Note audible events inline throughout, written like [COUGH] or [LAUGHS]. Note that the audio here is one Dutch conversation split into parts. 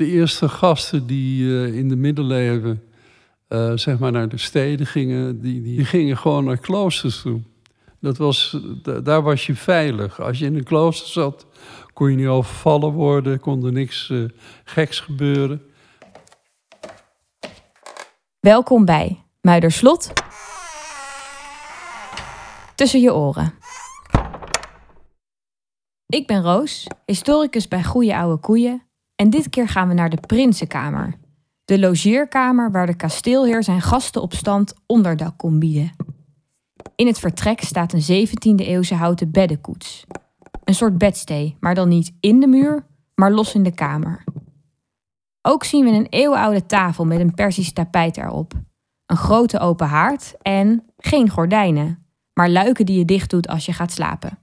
De eerste gasten die uh, in de middeleeuwen uh, zeg maar naar de steden gingen, die, die gingen gewoon naar kloosters toe. Dat was, daar was je veilig. Als je in een klooster zat, kon je niet overvallen worden, kon er niks uh, geks gebeuren. Welkom bij Muiderslot. Tussen je oren. Ik ben Roos, historicus bij Goeie Oude Koeien. En dit keer gaan we naar de Prinsenkamer. De logeerkamer waar de kasteelheer zijn gasten op stand onderdak kon bieden. In het vertrek staat een 17e-eeuwse houten beddenkoets. Een soort bedstee, maar dan niet in de muur, maar los in de kamer. Ook zien we een eeuwenoude tafel met een Persisch tapijt erop. Een grote open haard en geen gordijnen, maar luiken die je dicht doet als je gaat slapen.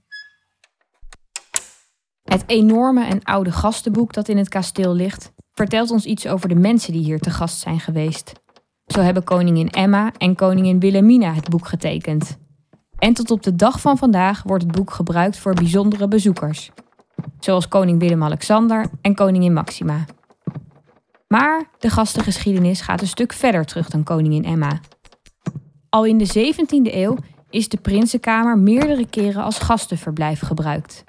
Het enorme en oude gastenboek dat in het kasteel ligt, vertelt ons iets over de mensen die hier te gast zijn geweest. Zo hebben koningin Emma en koningin Wilhelmina het boek getekend. En tot op de dag van vandaag wordt het boek gebruikt voor bijzondere bezoekers, zoals koning Willem-Alexander en koningin Maxima. Maar de gastengeschiedenis gaat een stuk verder terug dan koningin Emma. Al in de 17e eeuw is de Prinsenkamer meerdere keren als gastenverblijf gebruikt.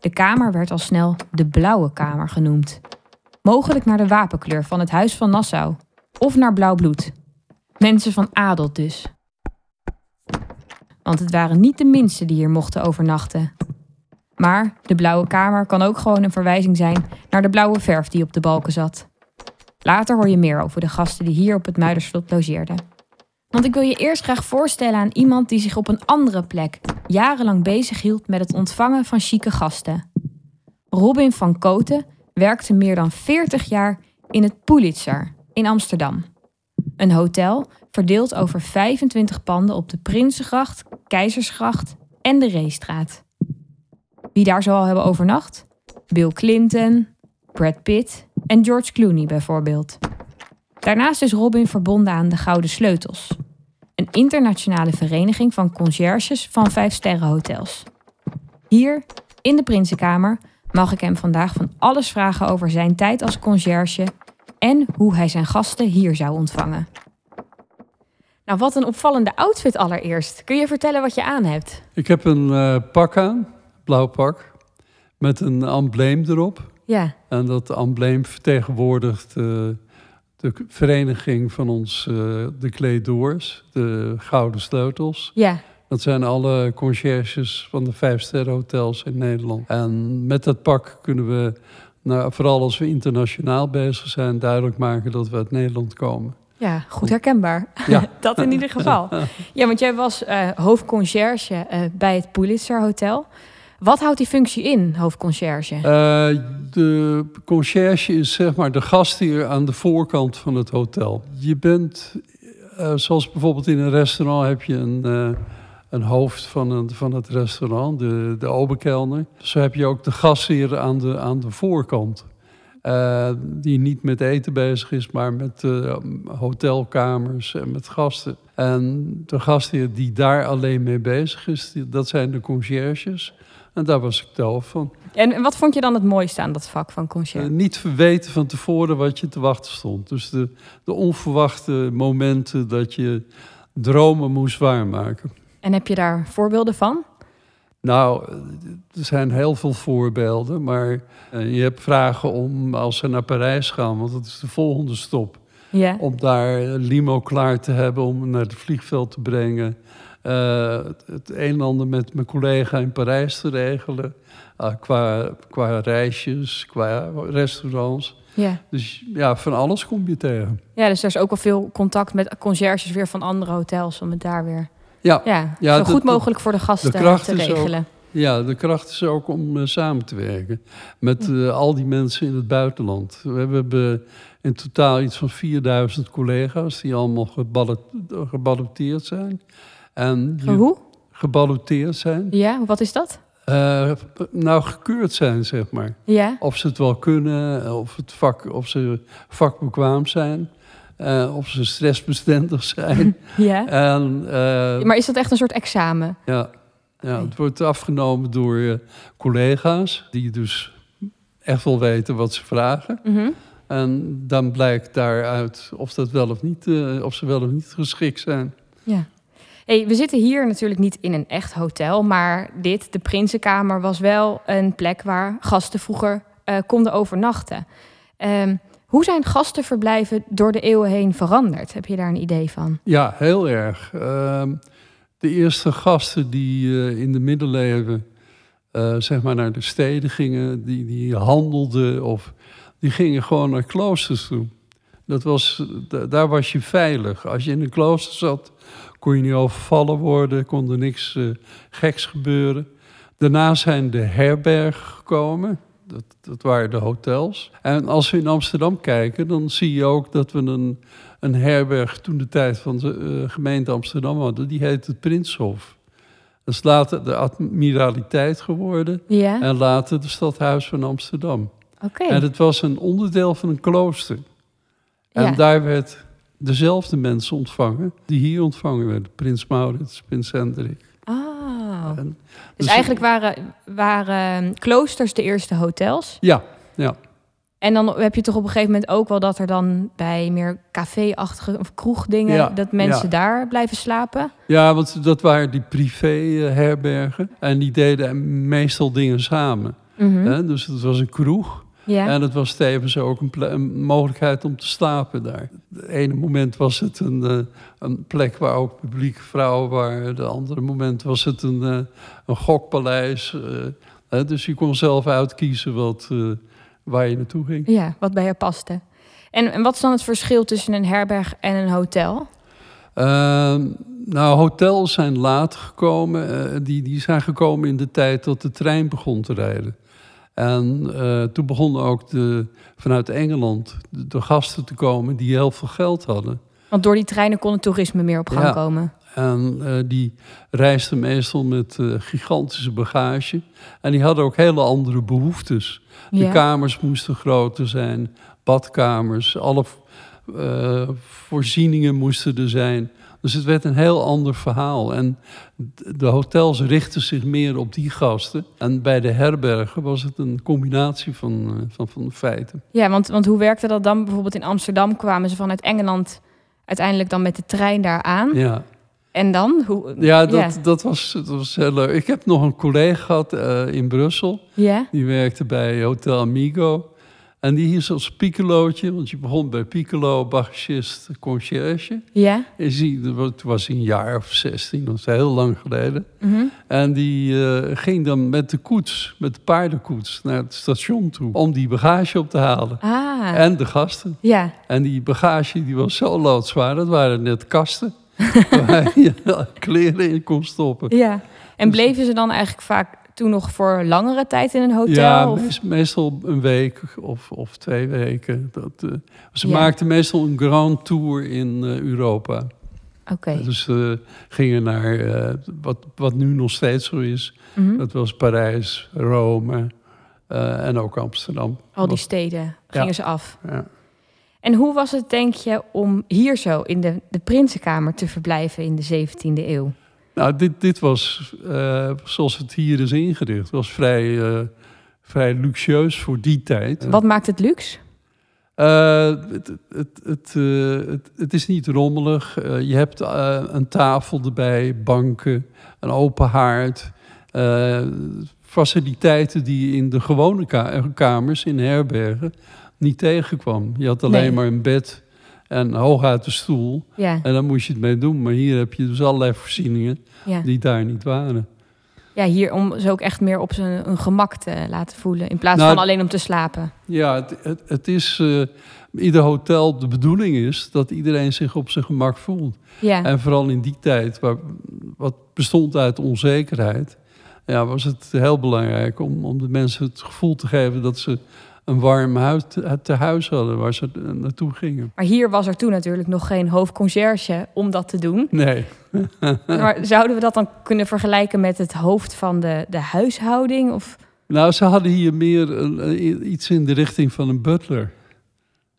De kamer werd al snel de Blauwe Kamer genoemd. Mogelijk naar de wapenkleur van het Huis van Nassau of naar blauw bloed. Mensen van adel dus. Want het waren niet de minsten die hier mochten overnachten. Maar de Blauwe Kamer kan ook gewoon een verwijzing zijn naar de blauwe verf die op de balken zat. Later hoor je meer over de gasten die hier op het Muiderslot logeerden. Want ik wil je eerst graag voorstellen aan iemand die zich op een andere plek jarenlang bezighield met het ontvangen van chique gasten. Robin van Koten werkte meer dan 40 jaar in het Pulitzer in Amsterdam. Een hotel verdeeld over 25 panden op de Prinsengracht, Keizersgracht en de Reestraat. Wie daar zoal hebben overnacht? Bill Clinton, Brad Pitt en George Clooney bijvoorbeeld. Daarnaast is Robin verbonden aan de Gouden Sleutels, een internationale vereniging van conciërges van vijfsterrenhotels. Hier, in de Prinsenkamer, mag ik hem vandaag van alles vragen over zijn tijd als conciërge en hoe hij zijn gasten hier zou ontvangen. Nou, wat een opvallende outfit allereerst. Kun je vertellen wat je aan hebt? Ik heb een uh, pak aan, blauw pak, met een embleem erop. Ja. En dat embleem vertegenwoordigt uh, de vereniging van ons, uh, de Kleedoors, de Gouden Sleutels. Ja. Dat zijn alle conciërges van de vijfsterrenhotels in Nederland. En met dat pak kunnen we, nou, vooral als we internationaal bezig zijn, duidelijk maken dat we uit Nederland komen. Ja, goed herkenbaar. Ja. [LAUGHS] dat in ieder geval. [LAUGHS] Ja, want jij was uh, hoofdconciërge uh, bij het Pulitzer Hotel. Wat houdt die functie in, hoofdconciërge? Uh, de conciërge is zeg maar de gastheer aan de voorkant van het hotel. Je bent, zoals bijvoorbeeld in een restaurant heb je een een hoofd van, van het restaurant, de, de oberkelner. Zo heb je ook de gastheer aan de, aan de voorkant. Die niet met eten bezig is, maar met hotelkamers en met gasten. En de gastheer die daar alleen mee bezig is, dat zijn de conciërges. En daar was ik de van. En wat vond je dan het mooiste aan dat vak van conciërge? Uh, niet verweten van tevoren wat je te wachten stond. Dus de, de onverwachte momenten dat je dromen moest waarmaken. En heb je daar voorbeelden van? Nou, er zijn heel veel voorbeelden, maar je hebt vragen om als ze naar Parijs gaan, want dat is de volgende stop. Ja. Om daar limo klaar te hebben om naar het vliegveld te brengen. Uh, het een en ander met mijn collega in Parijs te regelen. Uh, qua, qua reisjes, qua restaurants. Ja. Dus ja, van alles kom je tegen. Ja, dus er is ook wel veel contact met conciërges weer van andere hotels om het daar weer ja, ja, ja zo goed mogelijk voor de gasten de te regelen. Ook, ja, de kracht is ook om uh, samen te werken met uh, al die mensen in het buitenland. We hebben in totaal iets van 4000 collega's die allemaal geballoteerd zijn. En Hoe? Geballoteerd zijn. Ja, wat is dat? Uh, nou, gekeurd zijn, zeg maar. Ja. Of ze het wel kunnen, of, het vak, of ze vakbekwaam zijn. Uh, of ze stressbestendig [LAUGHS] zijn. [LAUGHS] ja. En, uh, maar is dat echt een soort examen? Ja, ja het wordt afgenomen door collega's die dus echt wel weten wat ze vragen. Mm -hmm. En dan blijkt daaruit of, dat wel of, niet, eh, of ze wel of niet geschikt zijn. Ja. Hey, we zitten hier natuurlijk niet in een echt hotel, maar dit, de Prinsenkamer, was wel een plek waar gasten vroeger eh, konden overnachten. Ehm, hoe zijn gastenverblijven door de eeuwen heen veranderd? Heb je daar een idee van? Ja, heel erg. Ehm, de eerste gasten die eh, in de middeleeuwen eh, zeg maar naar de steden gingen, die, die handelden of die gingen gewoon naar kloosters toe. Dat was, daar was je veilig. Als je in een klooster zat, kon je niet overvallen worden, kon er niks uh, geks gebeuren. Daarna zijn de herbergen gekomen. Dat, dat waren de hotels. En als we in Amsterdam kijken, dan zie je ook dat we een, een herberg toen de tijd van de uh, gemeente Amsterdam hadden. Die heet het Prinshof. Dat is later de admiraliteit geworden. Ja. En later de stadhuis van Amsterdam. Oké. En het was een onderdeel van een klooster. En Ja. daar werd dezelfde mensen ontvangen die hier ontvangen werden. Prins Maurits, prins Hendrik. Oh. En- Dus eigenlijk waren, waren kloosters de eerste hotels. Ja, ja. En dan heb je toch op een gegeven moment ook wel dat er dan bij meer café-achtige of kroegdingen... Ja, dat mensen ja. daar blijven slapen. ja, want dat waren die privé-herbergen. En die deden meestal dingen samen. Mhm. Dus het was een kroeg. Ja. En het was tevens ook een, mogelijkheid om te slapen daar. Het ene moment was het een, eh, een plek waar ook publieke vrouwen waren. Het andere moment was het een, eh, een gokpaleis. eh, dus je kon zelf uitkiezen wat, waar je naartoe ging. ja, wat bij je paste. En, en wat is dan het verschil tussen een herberg en een hotel? Ehm, nou, hotels zijn later gekomen. die, die zijn gekomen in de tijd dat de trein begon te rijden. En eh, toen begonnen ook de, vanuit Engeland de, de gasten te komen die heel veel geld hadden. Want door die treinen kon het toerisme meer op gang Ja. komen. En eh, die reisden meestal met eh, gigantische bagage. En die hadden ook hele andere behoeftes. De Ja. kamers moesten groter zijn, badkamers, alle voorzieningen moesten er zijn. Dus het werd een heel ander verhaal. En de hotels richtten zich meer op die gasten. En bij de herbergen was het een combinatie van, eh, van, van feiten. Ja, want, want hoe werkte dat dan? Bijvoorbeeld in Amsterdam kwamen ze vanuit Engeland uiteindelijk dan met de trein daar aan. Ja. En dan? Hoe, Ja, dat, Dat, was, dat was heel leuk. Ik heb nog een collega gehad eh, in Brussel. Ja? Die werkte bij Hotel Amigo. En die hield als piccolootje, want je begon bij piccolo, bagagist, conciërge. Ja? En zie, dat was- toen was hij een jaar of 16, dat is heel lang geleden. Mhm. En die eh, ging dan met de koets, met de paardenkoets, naar het station toe. Om die bagage op te halen. Ah, En de gasten. ja. En die bagage die was zo loodzwaar, dat waren net kasten. [LAUGHS] waar je kleren in kon stoppen. ja. En bleven ze dan eigenlijk vaak toen nog voor langere tijd in een hotel? Ja, of? meestal een week of, of twee weken. Dat, eh, ze Ja. maakten meestal een grand tour in eh, Europa. Oké. Dus ze gingen naar eh, wat, wat nu nog steeds zo is. Mhm. Dat was Parijs, Rome eh, en ook Amsterdam. Al die steden gingen Ja. ze af. Ja. En hoe was het, denk je, om hier zo in de, de Prinsenkamer te verblijven in de 17e eeuw? Nou, dit, dit was eh, zoals het hier is ingericht. was vrij, eh, vrij luxueus voor die tijd. Wat maakt het luxe? Eh, het, het, het, eh, het, het is niet rommelig. Eh, je hebt eh, een tafel erbij, banken, een open haard. eh, faciliteiten die je in de gewone ka- kamers, in herbergen, niet tegenkwam. Je had alleen Nee. maar een bed en hooguit een stoel. Ja, En daar moest je het mee doen. Maar hier heb je dus allerlei voorzieningen ja. die daar niet waren. ja, hier om ze ook echt meer op zijn gemak te laten voelen. In plaats Nou, van alleen om te slapen. Ja, het, het, het is... eh, ieder hotel, de bedoeling is dat iedereen zich op zijn gemak voelt. Ja, En vooral in die tijd, waar, wat bestond uit onzekerheid, ja, was het heel belangrijk om, om de mensen het gevoel te geven dat ze een warm huis te, te huis hadden waar ze eh, naartoe gingen. maar hier was er toen natuurlijk nog geen hoofdconcierge om dat te doen. Nee, [LAUGHS] Maar zouden we dat dan kunnen vergelijken met het hoofd van de, de huishouding? Of, nou, ze hadden hier meer een- iets in de richting van een butler.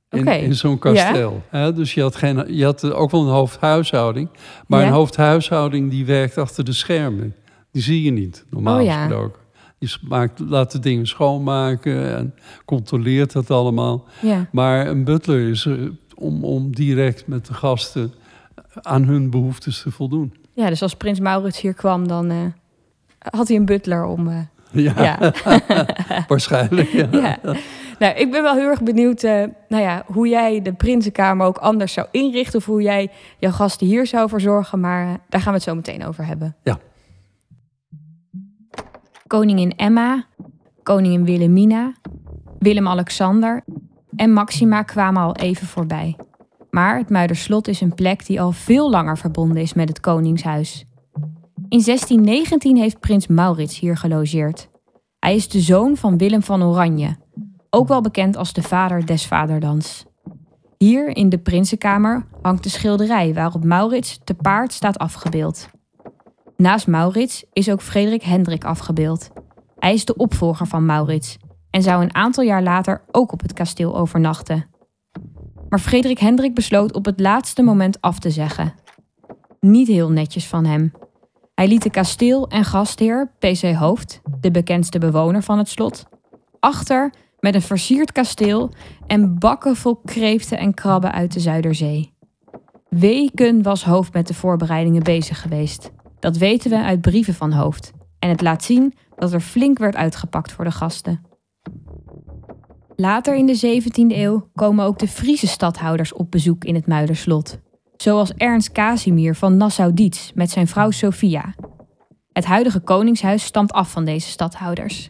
In, in zo'n kasteel. Hè, dus je had, geen, je had ook wel een hoofdhuishouding. Maar Ja. een hoofdhuishouding die werkt achter de schermen. Die zie je niet, normaal Oh ja. gesproken. Die maakt, laat de dingen schoonmaken en controleert dat allemaal. Ja. Maar een butler is er om, om direct met de gasten aan hun behoeftes te voldoen. ja, dus als prins Maurits hier kwam, dan eh, had hij een butler om... eh, [LAUGHS] Ja, ja. [LAUGHS] waarschijnlijk. Ja. ja. Nou, ik ben wel heel erg benieuwd eh, nou ja, hoe jij de Prinsenkamer ook anders zou inrichten. Of hoe jij jouw gasten hier zou verzorgen. Maar eh, daar gaan we het zo meteen over hebben. Ja. Koningin Emma, koningin Wilhelmina, Willem-Alexander en Maxima kwamen al even voorbij. Maar het Muiderslot is een plek die al veel langer verbonden is met het koningshuis. In 1619 heeft prins Maurits hier gelogeerd. Hij is de zoon van Willem van Oranje, ook wel bekend als de vader des vaderlands. Hier in de Prinsenkamer hangt de schilderij waarop Maurits te paard staat afgebeeld. Naast Maurits is ook Frederik Hendrik afgebeeld. Hij is de opvolger van Maurits en zou een aantal jaar later ook op het kasteel overnachten. Maar Frederik Hendrik besloot op het laatste moment af te zeggen. Niet heel netjes van hem. Hij liet de kasteel- en gastheer, PC Hoofd, de bekendste bewoner van het slot, achter met een versierd kasteel en bakken vol kreeften en krabben uit de Zuiderzee. Weken was Hoofd met de voorbereidingen bezig geweest. Dat weten we uit brieven van Hoofd. En het laat zien dat er flink werd uitgepakt voor de gasten. Later in de 17e eeuw komen ook de Friese stadhouders op bezoek in het Muiderslot. Zoals Ernst Casimir van Nassau-Dietz met zijn vrouw Sophia. Het huidige koningshuis stamt af van deze stadhouders.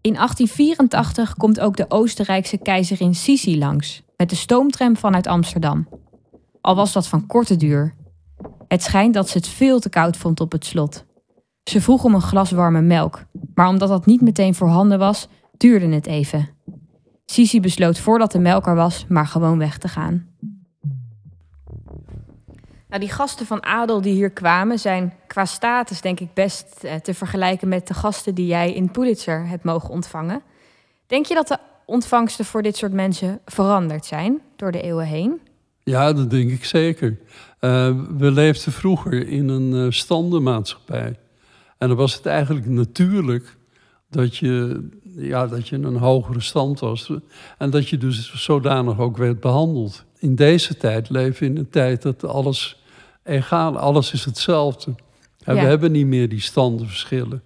In 1884 komt ook de Oostenrijkse keizerin Sisi langs met de stoomtram vanuit Amsterdam. Al was dat van korte duur. Het schijnt dat ze het veel te koud vond op het slot. Ze vroeg om een glas warme melk, maar omdat dat niet meteen voorhanden was, duurde het even. Sisi besloot voordat de melk er was, maar gewoon weg te gaan. Nou, die gasten van adel die hier kwamen zijn qua status denk ik best eh, te vergelijken met de gasten die jij in Pulitzer hebt mogen ontvangen. Denk je dat de ontvangsten voor dit soort mensen veranderd zijn door de eeuwen heen? Ja, dat denk ik zeker. Eh, we leefden vroeger in een uh, standenmaatschappij. En dan was het eigenlijk natuurlijk dat je, ja, dat je een hogere stand was. En dat je dus zodanig ook werd behandeld. In deze tijd leven we in een tijd dat alles egaal, alles is hetzelfde. En Ja. we hebben niet meer die standenverschillen.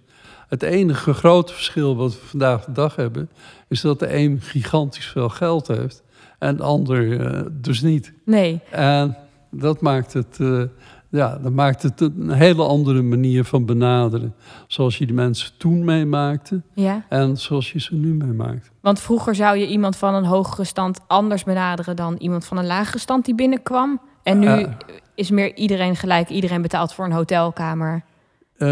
Het enige grote verschil wat we vandaag de dag hebben, is dat de een gigantisch veel geld heeft en de ander eh, dus niet. Nee. En dat maakt het, eh, ja, dat maakt het een hele andere manier van benaderen. Zoals je die mensen toen meemaakte Ja. en zoals je ze nu meemaakt. Want vroeger zou je iemand van een hogere stand anders benaderen dan iemand van een lagere stand die binnenkwam. En nu Ja. is meer iedereen gelijk. Iedereen betaalt voor een hotelkamer. Eh,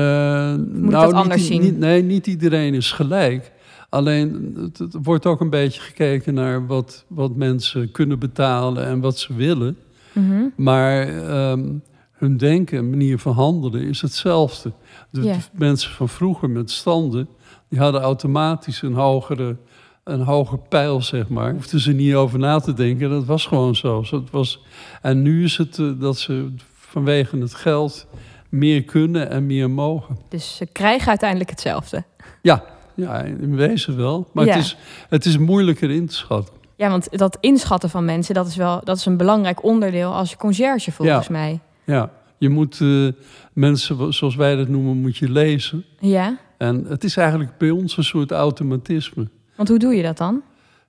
dat nou, anders niet, zien? Niet, nee, niet iedereen is gelijk. Alleen het, het wordt ook een beetje gekeken naar wat, wat mensen kunnen betalen en wat ze willen. Mhm. Maar ehm, hun denken en manier van handelen is hetzelfde. De mensen van vroeger met standen, die hadden automatisch een hogere, een hoger pijl, zeg maar. Hoefden ze niet over na te denken, dat was gewoon zo. Zo het was, en nu is het eh, dat ze vanwege het geld meer kunnen en meer mogen. Dus ze krijgen uiteindelijk hetzelfde. Ja, ja in wezen wel. Maar Ja. het, is, het is moeilijker in te schatten. Ja, want dat inschatten van mensen, dat is wel dat is een belangrijk onderdeel als conciërge volgens Ja. mij. Ja, je moet eh, mensen, zoals wij dat noemen, moet je lezen. Ja, En het is eigenlijk bij ons een soort automatisme. want hoe doe je dat dan?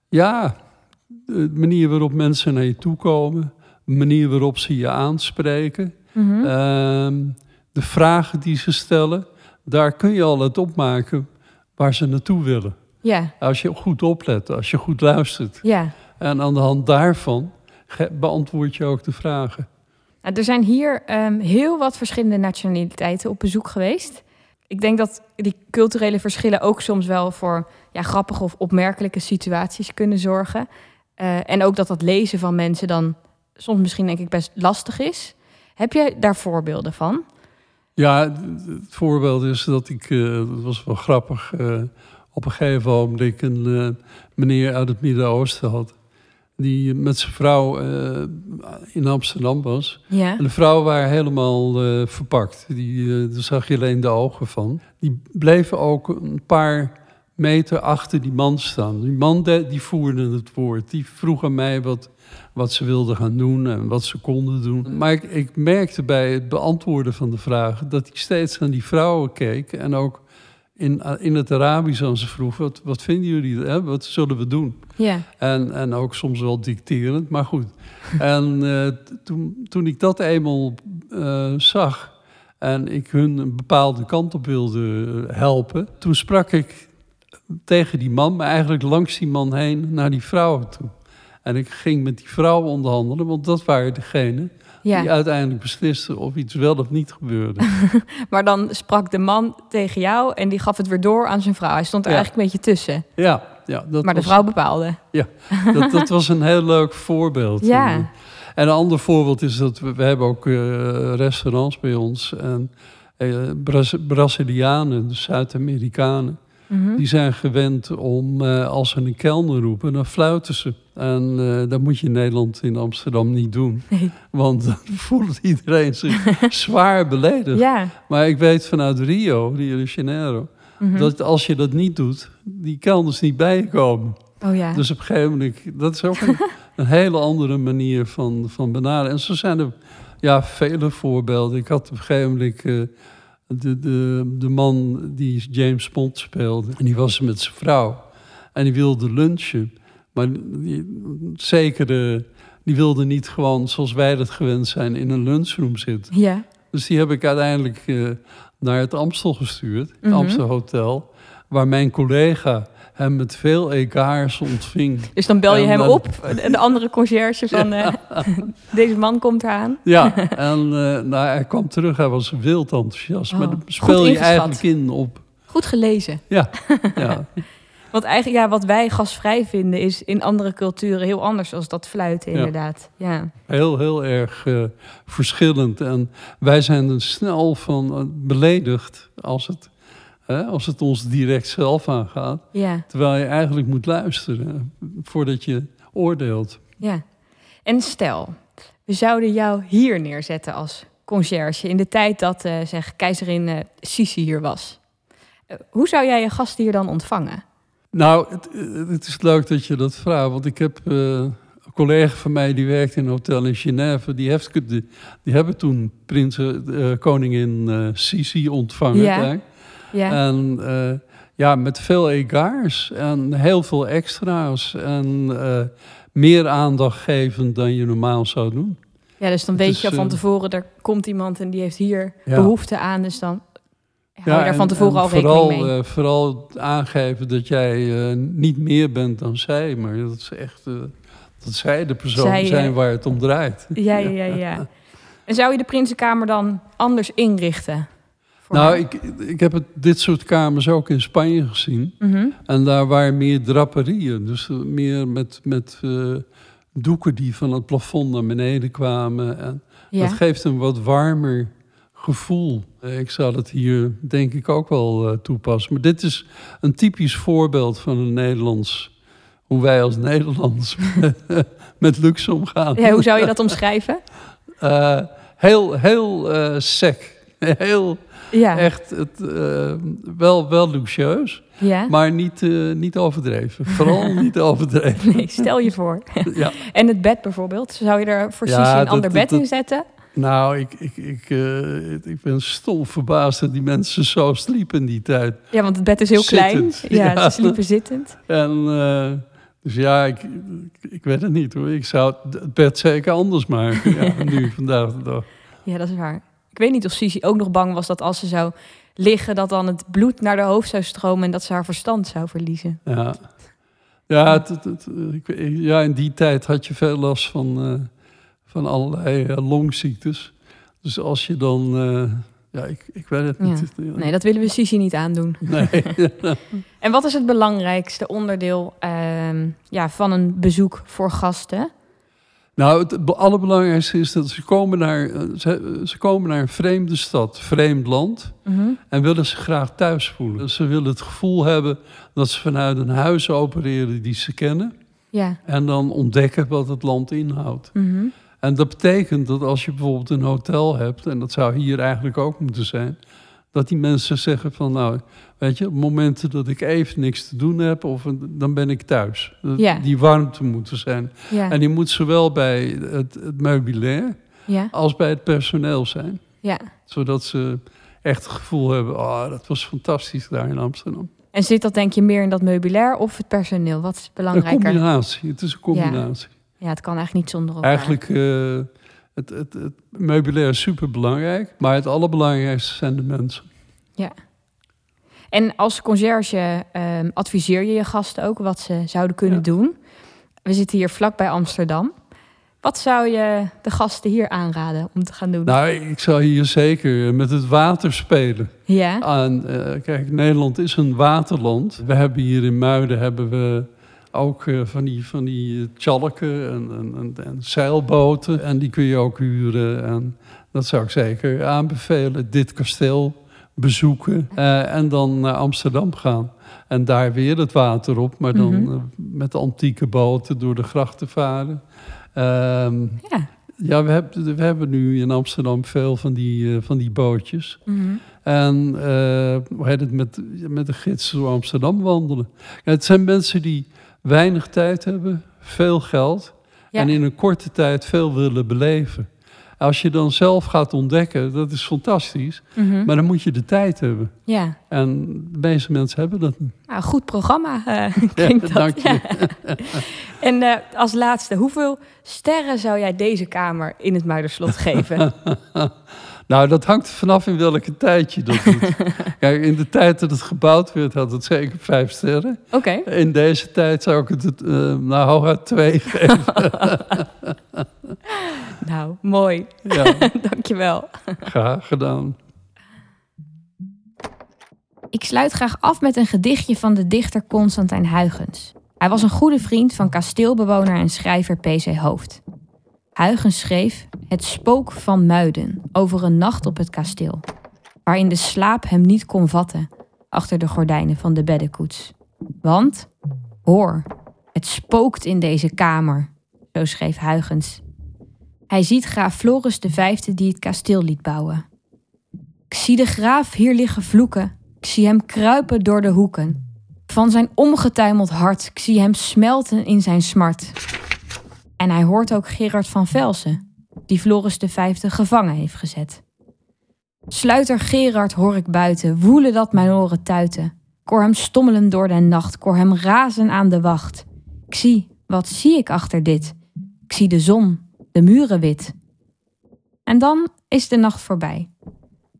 Ja, de manier waarop mensen naar je toe komen, de manier waarop ze je aanspreken, Mhm. ehm, de vragen die ze stellen, daar kun je al het opmaken waar ze naartoe willen. Ja, Als je goed oplet, als je goed luistert. ja. En aan de hand daarvan beantwoord je ook de vragen. Nou, er zijn hier ehm, heel wat verschillende nationaliteiten op bezoek geweest. Ik denk dat die culturele verschillen ook soms wel voor ja, grappige of opmerkelijke situaties kunnen zorgen. Eh, en ook dat dat lezen van mensen dan soms misschien denk ik best lastig is. Heb jij daar voorbeelden van? Ja, het voorbeeld is dat ik, eh, dat was wel grappig, eh, op een gegeven ogenblik een eh, meneer uit het Midden-Oosten had. die met zijn vrouw eh, in Amsterdam was. Ja. En de vrouwen waren helemaal eh, verpakt. Die, daar zag je alleen de ogen van. Die bleven ook een paar meter achter die man staan. Die man de- die voerde het woord. Die vroeg aan mij wat, wat ze wilden gaan doen en wat ze konden doen. Maar ik, ik merkte bij het beantwoorden van de vragen... dat hij steeds naar die vrouwen keek en ook... In, in het Arabisch aan ze vroeg, wat, wat vinden jullie, hè? wat zullen we doen? Ja. En, en ook soms wel dicterend, maar goed. En eh, toen, toen ik dat eenmaal eh, zag en ik hun een bepaalde kant op wilde eh, helpen, toen sprak ik tegen die man, maar eigenlijk langs die man heen naar die vrouwen toe. En ik ging met die vrouwen onderhandelen, want dat waren degenen die ja. uiteindelijk beslisten of iets wel of niet gebeurde. [LAUGHS] Maar dan sprak de man tegen jou en die gaf het weer door aan zijn vrouw. Hij stond er Ja. eigenlijk een beetje tussen. Ja, ja dat maar de vrouw bepaalde. dat, [LAUGHS] dat was een heel leuk voorbeeld. Ja. En een ander voorbeeld is dat we, we hebben ook eh, restaurants bij ons. En eh, Braz- Brazilianen, dus Zuid-Amerikanen, Mhm. die zijn gewend om eh, als ze een kelner roepen, dan fluiten ze. En eh, dat moet je in Nederland, in Amsterdam niet doen. Nee. Want dan [LAUGHS] voelt iedereen zich [LAUGHS] zwaar beledigd. Ja. Maar ik weet vanuit Rio, Rio de Janeiro, Mhm. dat als je dat niet doet, die kelners niet bij je komen. Oh ja. Dus op een gegeven moment, dat is ook een, [LAUGHS] een hele andere manier van, van benaderen. En zo zijn er ja, vele voorbeelden. Ik had op een gegeven moment eh, de, de, de man die James Bond speelde. En die was met zijn vrouw. En die wilde lunchen. Maar die, zeker, eh, die wilde niet gewoon zoals wij dat gewend zijn in een lunchroom zitten. ja. Dus die heb ik uiteindelijk eh, naar het Amstel gestuurd, het Mhm. Amstel Hotel, waar mijn collega hem met veel egaars ontving. Dus dan bel je En hem dan- op, de andere conciërge [LAUGHS] van eh, [LAUGHS] deze man komt eraan. Ja, [LAUGHS] en eh, nou, hij kwam terug, hij was wild enthousiast. Oh, maar dan goed speel je eigenlijk in op. Goed gelezen. Ja, ja, Want eigenlijk, ja, wat wij gastvrij vinden, is in andere culturen heel anders als dat fluiten, inderdaad. Ja. heel, heel erg eh, verschillend. En wij zijn er snel van beledigd als het, hè, als het ons direct zelf aangaat. Ja. Terwijl je eigenlijk moet luisteren voordat je oordeelt. Ja. En stel, we zouden jou hier neerzetten als conciërge in de tijd dat eh, zeg, keizerin eh, Sisi hier was. Eh, hoe zou jij je gasten hier dan ontvangen? Nou, het, het is leuk dat je dat vraagt. Want ik heb een collega van mij die werkt in een hotel in Genève. Die, heeft, die, die hebben toen prins, koningin Sisi ontvangen. Ja. Ja. En eh, ja, met veel egaars en heel veel extra's. En eh, meer aandacht geven dan je normaal zou doen. ja, dus dan weet je van eh, tevoren, er komt iemand en die heeft hier Ja. behoefte aan. Dus dan hou je daar van tevoren en al vooral, rekening mee. eh, vooral aangeven dat jij niet meer bent dan zij. Maar dat is echt... dat zij de persoon Zij, zijn waar het om draait. Ja, [LAUGHS] ja, ja, ja. En zou je de Prinsenkamer dan anders inrichten? Voor Nou, ik, ik heb het, dit soort kamers ook in Spanje gezien. Mhm. En daar waren meer draperieën. Dus eh, meer met, met eh, doeken die van het plafond naar beneden kwamen. En Ja. Dat geeft een wat warmer gevoel. Ik zou dat hier denk ik ook wel eh, toepassen. Maar dit is een typisch voorbeeld van een Nederlands... hoe wij als Nederlanders [LAUGHS] met luxe omgaan. ja, hoe zou je dat omschrijven? [LAUGHS] Heel heel sec. Heel Ja, echt het, eh, wel, wel luxueus, ja. maar niet, eh, niet overdreven. Vooral [LAUGHS] niet overdreven. Nee, stel je voor. [LAUGHS] Ja. En het bed bijvoorbeeld, zou je er voor Ja, een ander bed dat- in zetten? Nou, ik, ik, ik, eh, ik ben stom verbaasd dat die mensen zo sliepen in die tijd. Ja, want het bed is heel klein. [LAUGHS] Ja, ja. ze sliepen zittend. En dus ja, ik, ik, ik weet het niet hoor. Ik zou het bed zeker anders maken. Ja, nu, vandaag de dag. Ja, dat is waar. Ik weet niet of Sisi ook nog bang was dat als ze zou liggen... dat dan het bloed naar haar hoofd zou stromen... en dat ze haar verstand zou verliezen. Ja, ja, het, het- het- ik, ja in die tijd had je veel last van, eh, van allerlei eh, longziektes. Dus als je dan... eh, ja, ik, ik weet het niet. Nee, dat willen we Sisi niet aandoen. [LAUGHS] Nee. [LAUGHS] En wat is het belangrijkste onderdeel ehm, ja, van een bezoek voor gasten? Nou, het be- allerbelangrijkste is dat ze komen naar, eh, ze, ze komen naar een vreemde stad, vreemd land. Mhm. En willen ze graag thuis voelen. Ze willen het gevoel hebben dat ze vanuit een huis opereren die ze kennen. Ja. En dan ontdekken wat het land inhoudt. Mhm. En dat betekent dat als je bijvoorbeeld een hotel hebt, en dat zou hier eigenlijk ook moeten zijn, dat die mensen zeggen van nou, weet je, op momenten dat ik even niks te doen heb, of een- dan ben ik thuis. Ja. Die warmte moet er zijn. Ja. En die moet zowel bij het, het meubilair Ja. als bij het personeel zijn. Ja. Zodat ze echt het gevoel hebben, oh, dat was fantastisch daar in Amsterdam. En zit dat denk je meer in dat meubilair of het personeel? Wat is Een belangrijker? combinatie, het is een combinatie. Ja, het kan eigenlijk niet zonder elkaar. Eigenlijk, uh, het, het, het meubilair is super belangrijk, maar het allerbelangrijkste zijn de mensen. Ja. En als conciërge um, adviseer je je gasten ook wat ze zouden kunnen Ja. doen. We zitten hier vlakbij Amsterdam. Wat zou je de gasten hier aanraden om te gaan doen? Nou, ik zou hier zeker met het water spelen. ja, En, uh, kijk, Nederland is een waterland. We hebben hier in Muiden hebben we ook uh, van die, van die tjalken en, en, en, en, zeilboten. En die kun je ook huren. En dat zou ik zeker aanbevelen. Dit kasteel bezoeken uh, en dan naar Amsterdam gaan. En daar weer het water op, maar dan Mhm. uh, met antieke boten door de grachten varen. Ehm, ja. ja, we hebben, we hebben nu in Amsterdam veel van die, van die bootjes. Mhm. En hoe heet het met, met de gids door Amsterdam wandelen. Ja, het zijn mensen die weinig tijd hebben, veel geld Ja. en in een korte tijd veel willen beleven. Als je dan zelf gaat ontdekken, dat is fantastisch, Mhm. maar dan moet je de tijd hebben. ja. En de meeste mensen hebben dat niet. Nou, goed programma eh, [LAUGHS] klinkt dat. dank je. Ja. [LAUGHS] en eh, als laatste, hoeveel sterren zou jij deze kamer in het Muiderslot geven? [LAUGHS] Nou, dat hangt er vanaf in welke tijd je dat doet. [LAUGHS] Kijk, in de tijd dat het gebouwd werd, had het zeker vijf sterren. Oké. In deze tijd zou ik het, uh, nou, hooguit twee [LAUGHS] geven. Nou, mooi. ja, [LAUGHS] Dankjewel. graag gedaan. Ik sluit graag af met een gedichtje van de dichter Constantijn Huygens. Hij was een goede vriend van kasteelbewoner en schrijver P.C. Hoofd. Huygens schreef Het spook van Muiden over een nacht op het kasteel, waarin de slaap hem niet kon vatten achter de gordijnen van de beddenkoets. Want, hoor, het spookt in deze kamer, zo schreef Huygens. Hij ziet graaf Floris V die het kasteel liet bouwen. Ik zie de graaf hier liggen vloeken, ik zie hem kruipen door de hoeken. Van zijn omgetuimeld hart, ik zie hem smelten in zijn smart. En hij hoort ook Gerard van Velsen, die Floris V gevangen heeft gezet. Sluiter Gerard hoor ik buiten, woelen dat mijn oren tuiten. Ik hoor hem stommelen door de nacht, ik hoor hem razen aan de wacht. Ik zie, wat zie ik achter dit? Ik zie de zon, de muren wit. En dan is de nacht voorbij.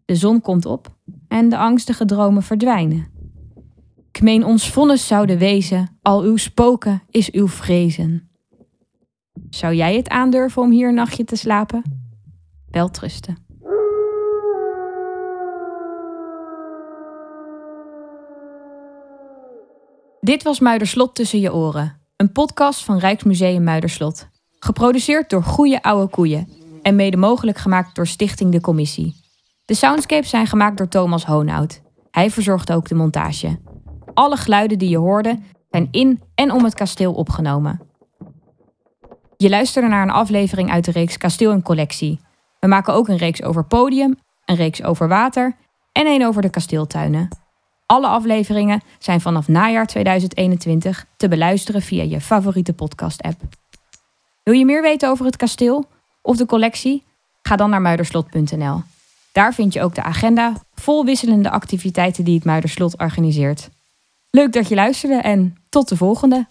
De zon komt op en de angstige dromen verdwijnen. Ik meen ons vonnis zouden wezen, al uw spoken is uw vrezen. Zou jij het aandurven om hier een nachtje te slapen? Weltrusten. Dit was Muiderslot tussen je oren, een podcast van Rijksmuseum Muiderslot. Geproduceerd door Goeie Oude Koeien en mede mogelijk gemaakt door Stichting De Commissie. De soundscapes zijn gemaakt door Thomas Hoonhout. Hij verzorgde ook de montage. Alle geluiden die je hoorde zijn in en om het kasteel opgenomen. Je luisterde naar een aflevering uit de reeks Kasteel en Collectie. We maken ook een reeks over podium, een reeks over water en een over de kasteeltuinen. Alle afleveringen zijn vanaf najaar 2021 te beluisteren via je favoriete podcast-app. Wil je meer weten over het kasteel of de collectie? Ga dan naar muiderslot.nl. Daar vind je ook de agenda vol wisselende activiteiten die het Muiderslot organiseert. Leuk dat je luisterde en tot de volgende!